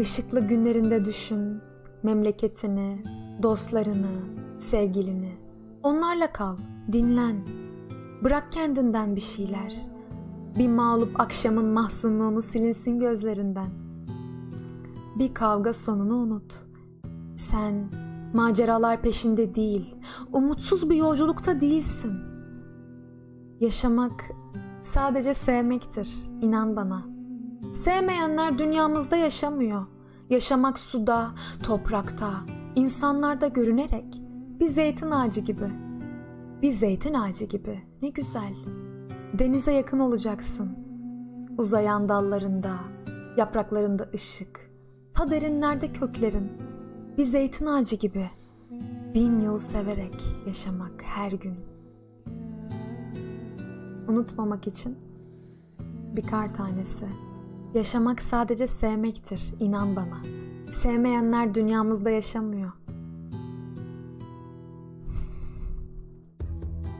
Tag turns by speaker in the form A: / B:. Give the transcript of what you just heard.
A: Işıklı günlerinde düşün memleketini, dostlarını, sevgilini. Onlarla kal, dinlen. Bırak kendinden bir şeyler. Bir mağlup akşamın mahzunluğunu silinsin gözlerinden. Bir kavga sonunu unut. Sen maceralar peşinde değil, umutsuz bir yolculukta değilsin. Yaşamak sadece sevmektir, inan bana. Sevmeyenler dünyamızda yaşamıyor. Yaşamak suda, toprakta, insanlarda görünerek bir zeytin ağacı gibi. Bir zeytin ağacı gibi. Ne güzel. Denize yakın olacaksın. Uzayan dallarında, yapraklarında ışık. Ta derinlerde köklerin. Bir zeytin ağacı gibi. Bin yıl severek yaşamak her gün. Unutmamak için bir kar tanesi. Yaşamak sadece sevmektir, inan bana. Sevmeyenler dünyamızda yaşamıyor.